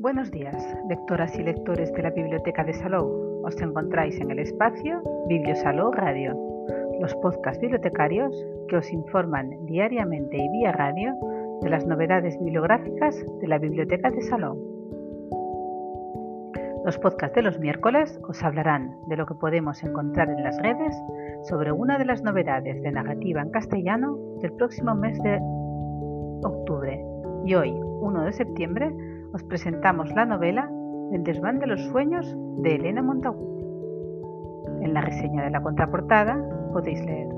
Buenos días, lectoras y lectores de la Biblioteca de Salou. Os encontráis en el espacio Bibliosalou Radio, los podcasts bibliotecarios que os informan diariamente y vía radio de las novedades bibliográficas de la Biblioteca de Salou. Los podcasts de los miércoles os hablarán de lo que podemos encontrar en las redes sobre una de las novedades de narrativa en castellano del próximo mes de octubre. Y hoy, 1 de septiembre, os presentamos la novela El desván de los sueños de Elena Montagut. En la reseña de la contraportada podéis leer.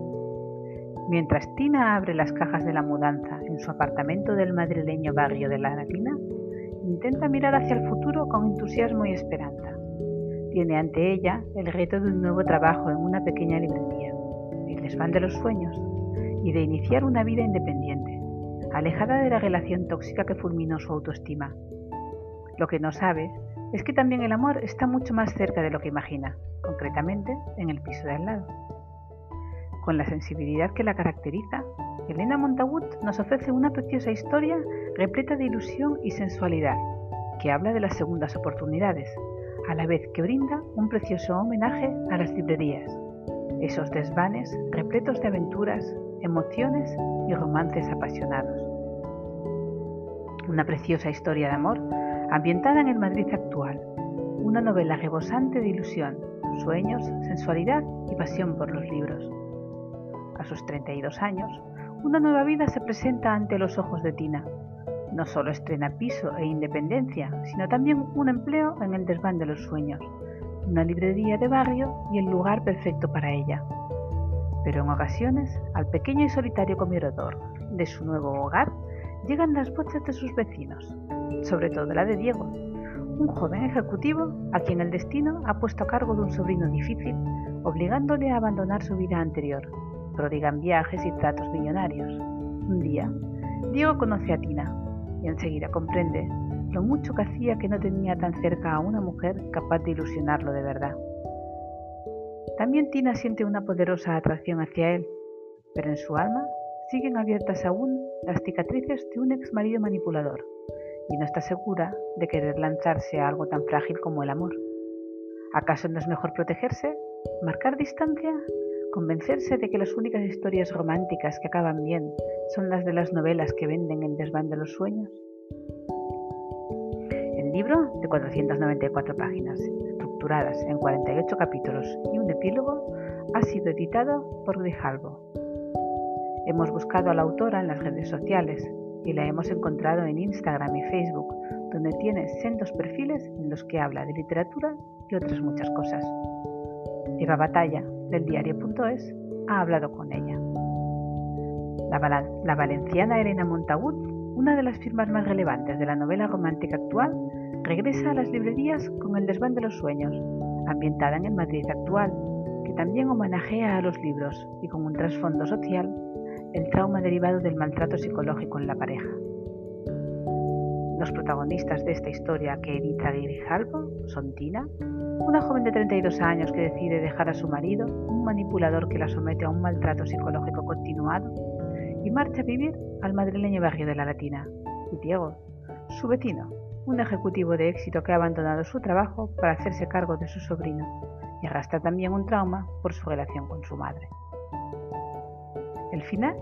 Mientras Tina abre las cajas de la mudanza en su apartamento del madrileño barrio de La Latina, intenta mirar hacia el futuro con entusiasmo y esperanza. Tiene ante ella el reto de un nuevo trabajo en una pequeña librería, el desván de los sueños, y de iniciar una vida independiente, alejada de la relación tóxica que fulminó su autoestima. Lo que no sabe es que también el amor está mucho más cerca de lo que imagina, concretamente en el piso de al lado. Con la sensibilidad que la caracteriza, Elena Montagut nos ofrece una preciosa historia repleta de ilusión y sensualidad, que habla de las segundas oportunidades, a la vez que brinda un precioso homenaje a las librerías, esos desvanes repletos de aventuras, emociones y romances apasionados. Una preciosa historia de amor ambientada en el Madrid actual, una novela rebosante de ilusión, sueños, sensualidad y pasión por los libros. A sus 32 años, una nueva vida se presenta ante los ojos de Tina. No solo estrena piso e independencia, sino también un empleo en el desván de los sueños, una librería de barrio y el lugar perfecto para ella. Pero en ocasiones, al pequeño y solitario comedor de su nuevo hogar llegan las voces de sus vecinos, sobre todo la de Diego, un joven ejecutivo a quien el destino ha puesto a cargo de un sobrino difícil, obligándole a abandonar su vida anterior, prodigan viajes y tratos millonarios. Un día, Diego conoce a Tina y enseguida comprende lo mucho que hacía que no tenía tan cerca a una mujer capaz de ilusionarlo de verdad. También Tina siente una poderosa atracción hacia él, pero en su alma siguen abiertas aún las cicatrices de un ex marido manipulador y no está segura de querer lanzarse a algo tan frágil como el amor. ¿Acaso no es mejor protegerse? ¿Marcar distancia? ¿Convencerse de que las únicas historias románticas que acaban bien son las de las novelas que venden el desván de los sueños? El libro, de 494 páginas, estructuradas en 48 capítulos y un epílogo, ha sido editado por Grijalvo. Hemos buscado a la autora en las redes sociales y la hemos encontrado en Instagram y Facebook, donde tiene sendos perfiles en los que habla de literatura y otras muchas cosas. Eva Batalla, del diario.es, ha hablado con ella. La, valenciana Elena Montagut, una de las firmas más relevantes de la novela romántica actual, regresa a las librerías con El desván de los sueños, ambientada en el Madrid actual, que también homenajea a los libros y con un trasfondo social el trauma derivado del maltrato psicológico en la pareja. Los protagonistas de esta historia que edita Grijalvo son Tina, una joven de 32 años que decide dejar a su marido, un manipulador que la somete a un maltrato psicológico continuado, y marcha a vivir al madrileño barrio de la Latina, y Diego, su vecino, un ejecutivo de éxito que ha abandonado su trabajo para hacerse cargo de su sobrino y arrastra también un trauma por su relación con su madre. El final,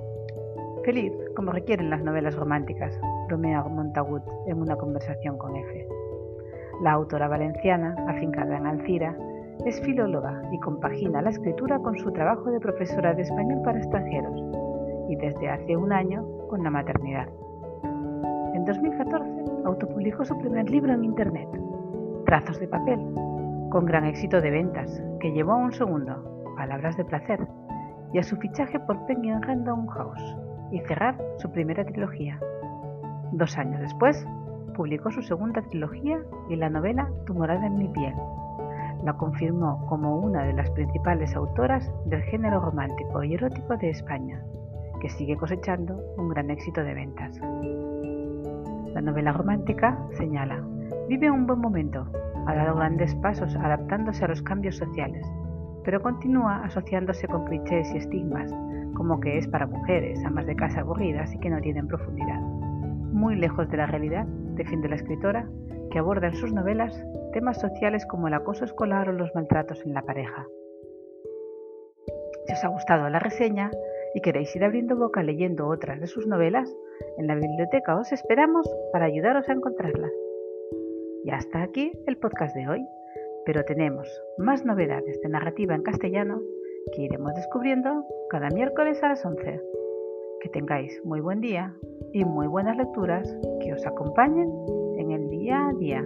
feliz, como requieren las novelas románticas, bromea Montagut en una conversación con F. La autora valenciana, afincada en Alcira, es filóloga y compagina la escritura con su trabajo de profesora de español para extranjeros y desde hace un año con la maternidad. En 2014 autopublicó su primer libro en Internet, Trazos de papel, con gran éxito de ventas, que llevó a un segundo, Palabras de placer, y a su fichaje por Penguin Random House y cerrar su primera trilogía. Dos años después, publicó su segunda trilogía y la novela Tu morada en mi piel. La confirmó como una de las principales autoras del género romántico y erótico de España, que sigue cosechando un gran éxito de ventas. La novela romántica, señala, vive un buen momento, ha dado grandes pasos adaptándose a los cambios sociales, pero continúa asociándose con clichés y estigmas, como que es para mujeres, amas de casa aburridas y que no tienen profundidad, muy lejos de la realidad defiende la escritora, que aborda en sus novelas temas sociales como el acoso escolar o los maltratos en la pareja. Si os ha gustado la reseña y queréis ir abriendo boca leyendo otras de sus novelas, en la biblioteca os esperamos para ayudaros a encontrarlas. Y hasta aquí el podcast de hoy, pero tenemos más novedades de narrativa en castellano que iremos descubriendo cada miércoles a las 11. Que tengáis muy buen día y muy buenas lecturas que os acompañen en el día a día.